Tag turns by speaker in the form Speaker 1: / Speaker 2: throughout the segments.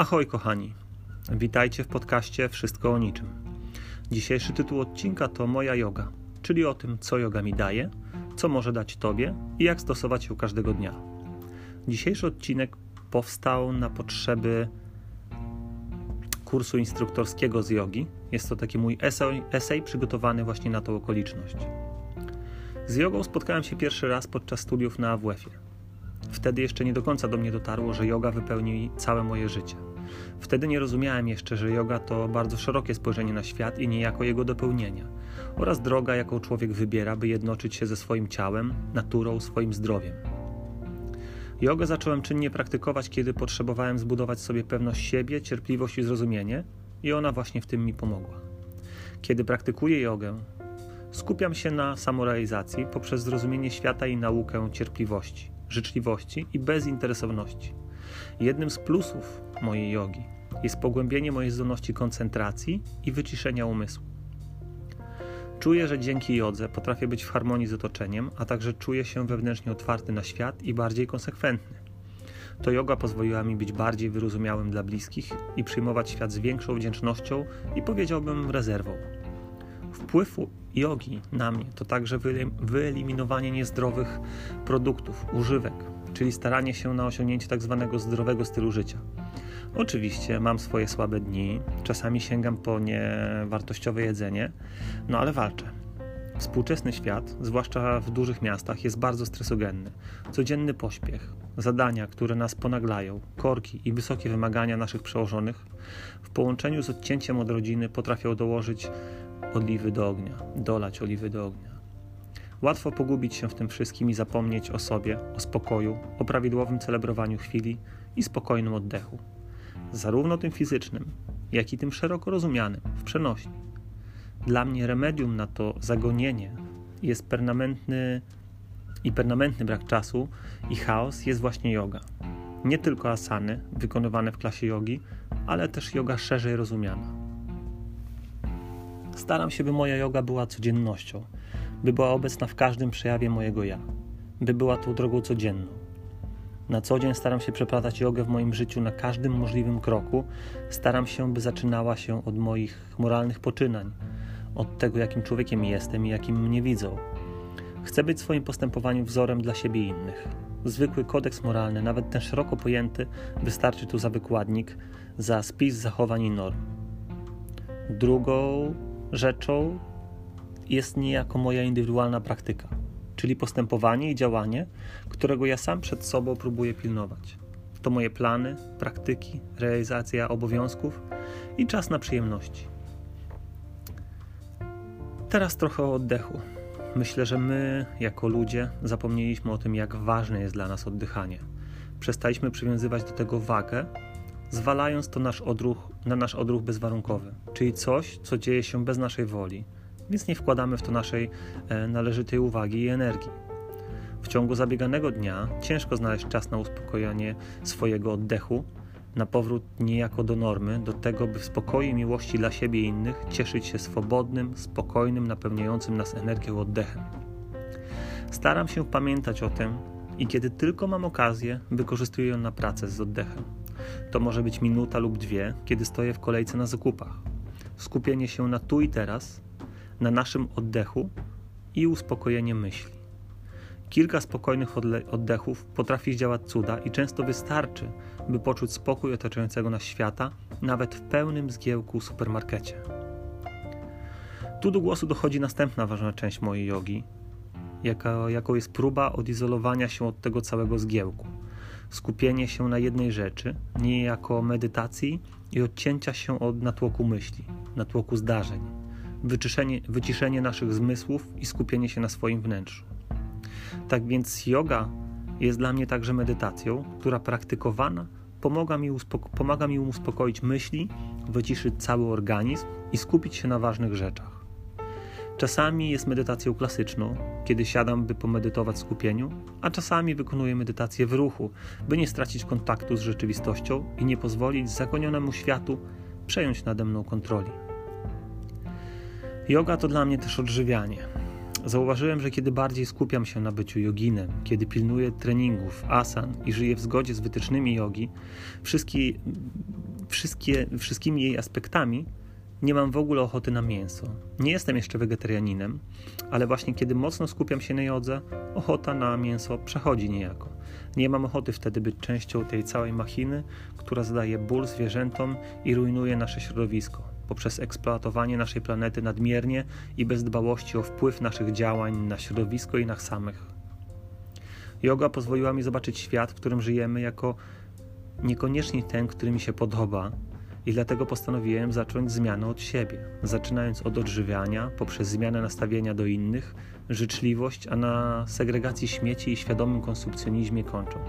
Speaker 1: Ahoj kochani, witajcie w podcaście Wszystko o niczym. Dzisiejszy tytuł odcinka to Moja yoga, czyli o tym, co yoga mi daje, co może dać Tobie i jak stosować ją każdego dnia. Dzisiejszy odcinek powstał na potrzeby kursu instruktorskiego z jogi. Jest to taki mój esej, esej przygotowany właśnie na tą okoliczność. Z jogą spotkałem się pierwszy raz podczas studiów na AWF-ie. Wtedy jeszcze nie do końca do mnie dotarło, że yoga wypełni całe moje życie. Wtedy nie rozumiałem jeszcze, że yoga to bardzo szerokie spojrzenie na świat i niejako jego dopełnienia, oraz droga, jaką człowiek wybiera, by jednoczyć się ze swoim ciałem, naturą, swoim zdrowiem. Jogę zacząłem czynnie praktykować, kiedy potrzebowałem zbudować sobie pewność siebie, cierpliwość i zrozumienie, i ona właśnie w tym mi pomogła. Kiedy praktykuję jogę, skupiam się na samorealizacji poprzez zrozumienie świata i naukę cierpliwości, życzliwości i bezinteresowności. Jednym z plusów mojej jogi jest pogłębienie mojej zdolności koncentracji i wyciszenia umysłu. Czuję, że dzięki jodze potrafię być w harmonii z otoczeniem, a także czuję się wewnętrznie otwarty na świat i bardziej konsekwentny. To yoga pozwoliła mi być bardziej wyrozumiałym dla bliskich i przyjmować świat z większą wdzięcznością i powiedziałbym rezerwą. Wpływ jogi na mnie to także wyeliminowanie niezdrowych produktów, używek, czyli staranie się na osiągnięcie tak zwanego zdrowego stylu życia. Oczywiście mam swoje słabe dni, czasami sięgam po niewartościowe jedzenie, no ale walczę. Współczesny świat, zwłaszcza w dużych miastach, jest bardzo stresogenny. Codzienny pośpiech, zadania, które nas ponaglają, korki i wysokie wymagania naszych przełożonych, w połączeniu z odcięciem od rodziny potrafią dołożyć oliwy do ognia, dolać oliwy do ognia. Łatwo pogubić się w tym wszystkim i zapomnieć o sobie, o spokoju, o prawidłowym celebrowaniu chwili i spokojnym oddechu zarówno tym fizycznym, jak i tym szeroko rozumianym, w przenośni. Dla mnie remedium na to zagonienie jest permanentny i permanentny brak czasu i chaos jest właśnie yoga. Nie tylko asany wykonywane w klasie jogi, ale też yoga szerzej rozumiana. Staram się, by moja yoga była codziennością, by była obecna w każdym przejawie mojego ja, by była tą drogą codzienną na co dzień staram się przeplatać jogę w moim życiu na każdym możliwym kroku. Staram się, by zaczynała się od moich moralnych poczynań, od tego, jakim człowiekiem jestem i jakim mnie widzą. Chcę być w swoim postępowaniu wzorem dla siebie i innych. Zwykły kodeks moralny, nawet ten szeroko pojęty, wystarczy tu za wykładnik, za spis zachowań i norm. Drugą rzeczą jest niejako moja indywidualna praktyka czyli postępowanie i działanie, którego ja sam przed sobą próbuję pilnować. To moje plany, praktyki, realizacja obowiązków i czas na przyjemności. Teraz trochę o oddechu. Myślę, że my, jako ludzie, zapomnieliśmy o tym, jak ważne jest dla nas oddychanie. Przestaliśmy przywiązywać do tego wagę, zwalając to nasz odruch, na nasz odruch bezwarunkowy, czyli coś, co dzieje się bez naszej woli, więc nie wkładamy w to naszej e, należytej uwagi i energii. W ciągu zabieganego dnia ciężko znaleźć czas na uspokojenie swojego oddechu, na powrót niejako do normy, do tego, by w spokoju i miłości dla siebie i innych cieszyć się swobodnym, spokojnym, napełniającym nas energią oddechem. Staram się pamiętać o tym i kiedy tylko mam okazję, wykorzystuję ją na pracę z oddechem. To może być minuta lub dwie, kiedy stoję w kolejce na zakupach. Skupienie się na tu i teraz na naszym oddechu i uspokojenie myśli. Kilka spokojnych oddechów potrafi zdziałać cuda i często wystarczy, by poczuć spokój otaczającego nas świata, nawet w pełnym zgiełku supermarkecie. Tu do głosu dochodzi następna ważna część mojej jogi, jaka, jaką jest próba odizolowania się od tego całego zgiełku. Skupienie się na jednej rzeczy, niejako medytacji i odcięcia się od natłoku myśli, natłoku zdarzeń wyciszenie, wyciszenie naszych zmysłów i skupienie się na swoim wnętrzu. Tak więc yoga jest dla mnie także medytacją, która praktykowana pomaga mi, pomaga mi uspokoić myśli, wyciszyć cały organizm i skupić się na ważnych rzeczach. Czasami jest medytacją klasyczną, kiedy siadam, by pomedytować w skupieniu, a czasami wykonuję medytację w ruchu, by nie stracić kontaktu z rzeczywistością i nie pozwolić zagonionemu światu przejąć nade mną kontroli. Yoga to dla mnie też odżywianie. Zauważyłem, że kiedy bardziej skupiam się na byciu joginem, kiedy pilnuję treningów, asan i żyję w zgodzie z wytycznymi jogi, wszystkie, wszystkie, wszystkimi jej aspektami, nie mam w ogóle ochoty na mięso. Nie jestem jeszcze wegetarianinem, ale właśnie kiedy mocno skupiam się na jodze, ochota na mięso przechodzi niejako. Nie mam ochoty wtedy być częścią tej całej machiny, która zadaje ból zwierzętom i rujnuje nasze środowisko poprzez eksploatowanie naszej planety nadmiernie i bez dbałości o wpływ naszych działań na środowisko i nas samych. Yoga pozwoliła mi zobaczyć świat, w którym żyjemy, jako niekoniecznie ten, który mi się podoba, i dlatego postanowiłem zacząć zmianę od siebie, zaczynając od odżywiania, poprzez zmianę nastawienia do innych, życzliwość, a na segregacji śmieci i świadomym konsumpcjonizmie kończąc.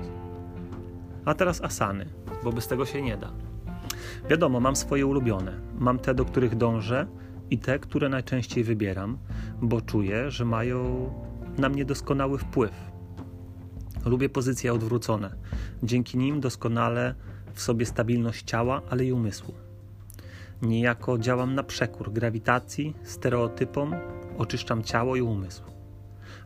Speaker 1: A teraz asany, bo bez tego się nie da. Wiadomo, mam swoje ulubione. Mam te, do których dążę i te, które najczęściej wybieram, bo czuję, że mają na mnie doskonały wpływ. Lubię pozycje odwrócone. Dzięki nim doskonale w sobie stabilność ciała, ale i umysłu. Niejako działam na przekór grawitacji, stereotypom, oczyszczam ciało i umysł.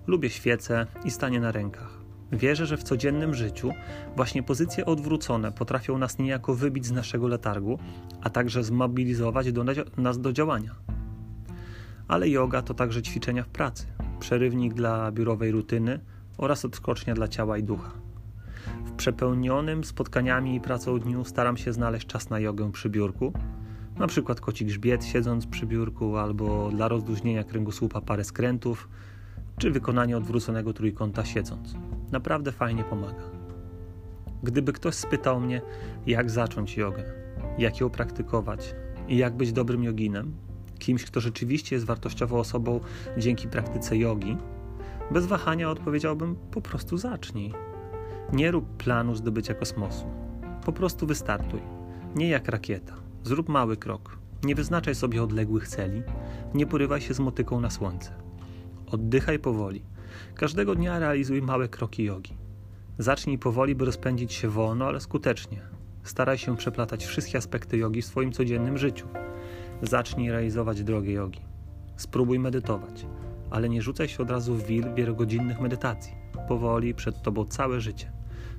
Speaker 1: Lubię świece i stanie na rękach. Wierzę, że w codziennym życiu właśnie pozycje odwrócone potrafią nas niejako wybić z naszego letargu, a także zmobilizować do, nas do działania. Ale yoga to także ćwiczenia w pracy, przerywnik dla biurowej rutyny oraz odskocznia dla ciała i ducha. W przepełnionym spotkaniami i pracą dniu staram się znaleźć czas na jogę przy biurku, na przykład kocik grzbiet siedząc przy biurku albo dla rozluźnienia kręgosłupa parę skrętów, czy wykonanie odwróconego trójkąta siedząc. Naprawdę fajnie pomaga. Gdyby ktoś spytał mnie, jak zacząć jogę, jak ją praktykować i jak być dobrym joginem, kimś, kto rzeczywiście jest wartościową osobą dzięki praktyce jogi, bez wahania odpowiedziałbym: po prostu zacznij. Nie rób planu zdobycia kosmosu. Po prostu wystartuj. Nie jak rakieta. Zrób mały krok. Nie wyznaczaj sobie odległych celi. Nie porywaj się z motyką na słońce. Oddychaj powoli. Każdego dnia realizuj małe kroki jogi. Zacznij powoli, by rozpędzić się wolno, ale skutecznie. Staraj się przeplatać wszystkie aspekty jogi w swoim codziennym życiu. Zacznij realizować drogę jogi. Spróbuj medytować, ale nie rzucaj się od razu w wir wielogodzinnych medytacji. Powoli przed tobą całe życie.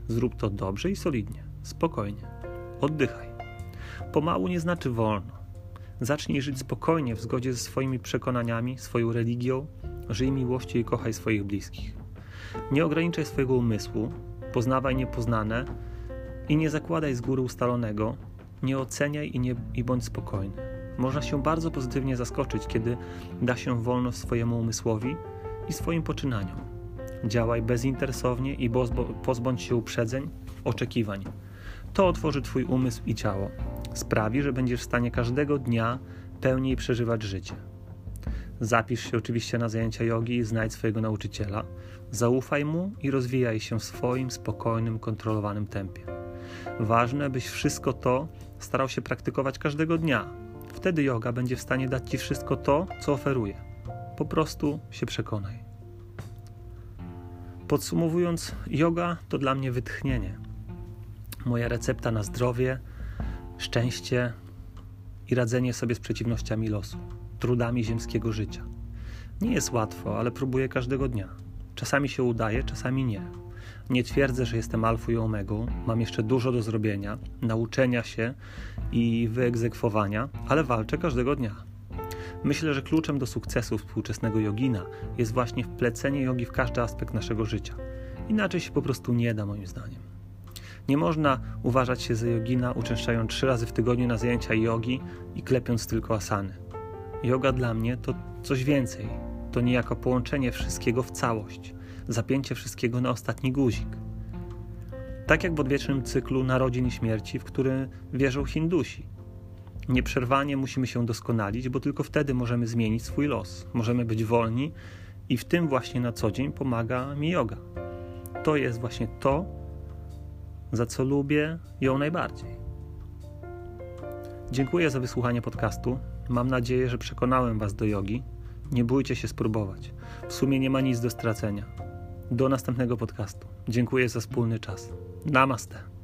Speaker 1: Zrób to dobrze i solidnie, spokojnie. Oddychaj. Pomału nie znaczy wolno. Zacznij żyć spokojnie w zgodzie ze swoimi przekonaniami, swoją religią, Żyj miłości i kochaj swoich bliskich. Nie ograniczaj swojego umysłu, poznawaj niepoznane i nie zakładaj z góry ustalonego, nie oceniaj i, nie, i bądź spokojny. Można się bardzo pozytywnie zaskoczyć, kiedy da się wolność swojemu umysłowi i swoim poczynaniom. Działaj bezinteresownie i pozbądź się uprzedzeń, oczekiwań. To otworzy Twój umysł i ciało. Sprawi, że będziesz w stanie każdego dnia pełniej przeżywać życie. Zapisz się oczywiście na zajęcia jogi i znajdź swojego nauczyciela. Zaufaj mu i rozwijaj się w swoim spokojnym, kontrolowanym tempie. Ważne, byś wszystko to starał się praktykować każdego dnia. Wtedy yoga będzie w stanie dać ci wszystko to, co oferuje. Po prostu się przekonaj. Podsumowując, yoga to dla mnie wytchnienie. Moja recepta na zdrowie, szczęście i radzenie sobie z przeciwnościami losu trudami ziemskiego życia. Nie jest łatwo, ale próbuję każdego dnia. Czasami się udaje, czasami nie. Nie twierdzę, że jestem alfą i omegą, mam jeszcze dużo do zrobienia, nauczenia się i wyegzekwowania, ale walczę każdego dnia. Myślę, że kluczem do sukcesu współczesnego jogina jest właśnie wplecenie jogi w każdy aspekt naszego życia. Inaczej się po prostu nie da, moim zdaniem. Nie można uważać się za jogina, uczęszczając trzy razy w tygodniu na zajęcia jogi i klepiąc tylko asany. Yoga dla mnie to coś więcej. To niejako połączenie wszystkiego w całość, zapięcie wszystkiego na ostatni guzik. Tak jak w odwiecznym cyklu narodzin i śmierci, w który wierzą Hindusi. Nieprzerwanie musimy się doskonalić, bo tylko wtedy możemy zmienić swój los. Możemy być wolni i w tym właśnie na co dzień pomaga mi yoga. To jest właśnie to, za co lubię ją najbardziej. Dziękuję za wysłuchanie podcastu. Mam nadzieję, że przekonałem Was do jogi. Nie bójcie się spróbować. W sumie nie ma nic do stracenia. Do następnego podcastu. Dziękuję za wspólny czas. Namaste.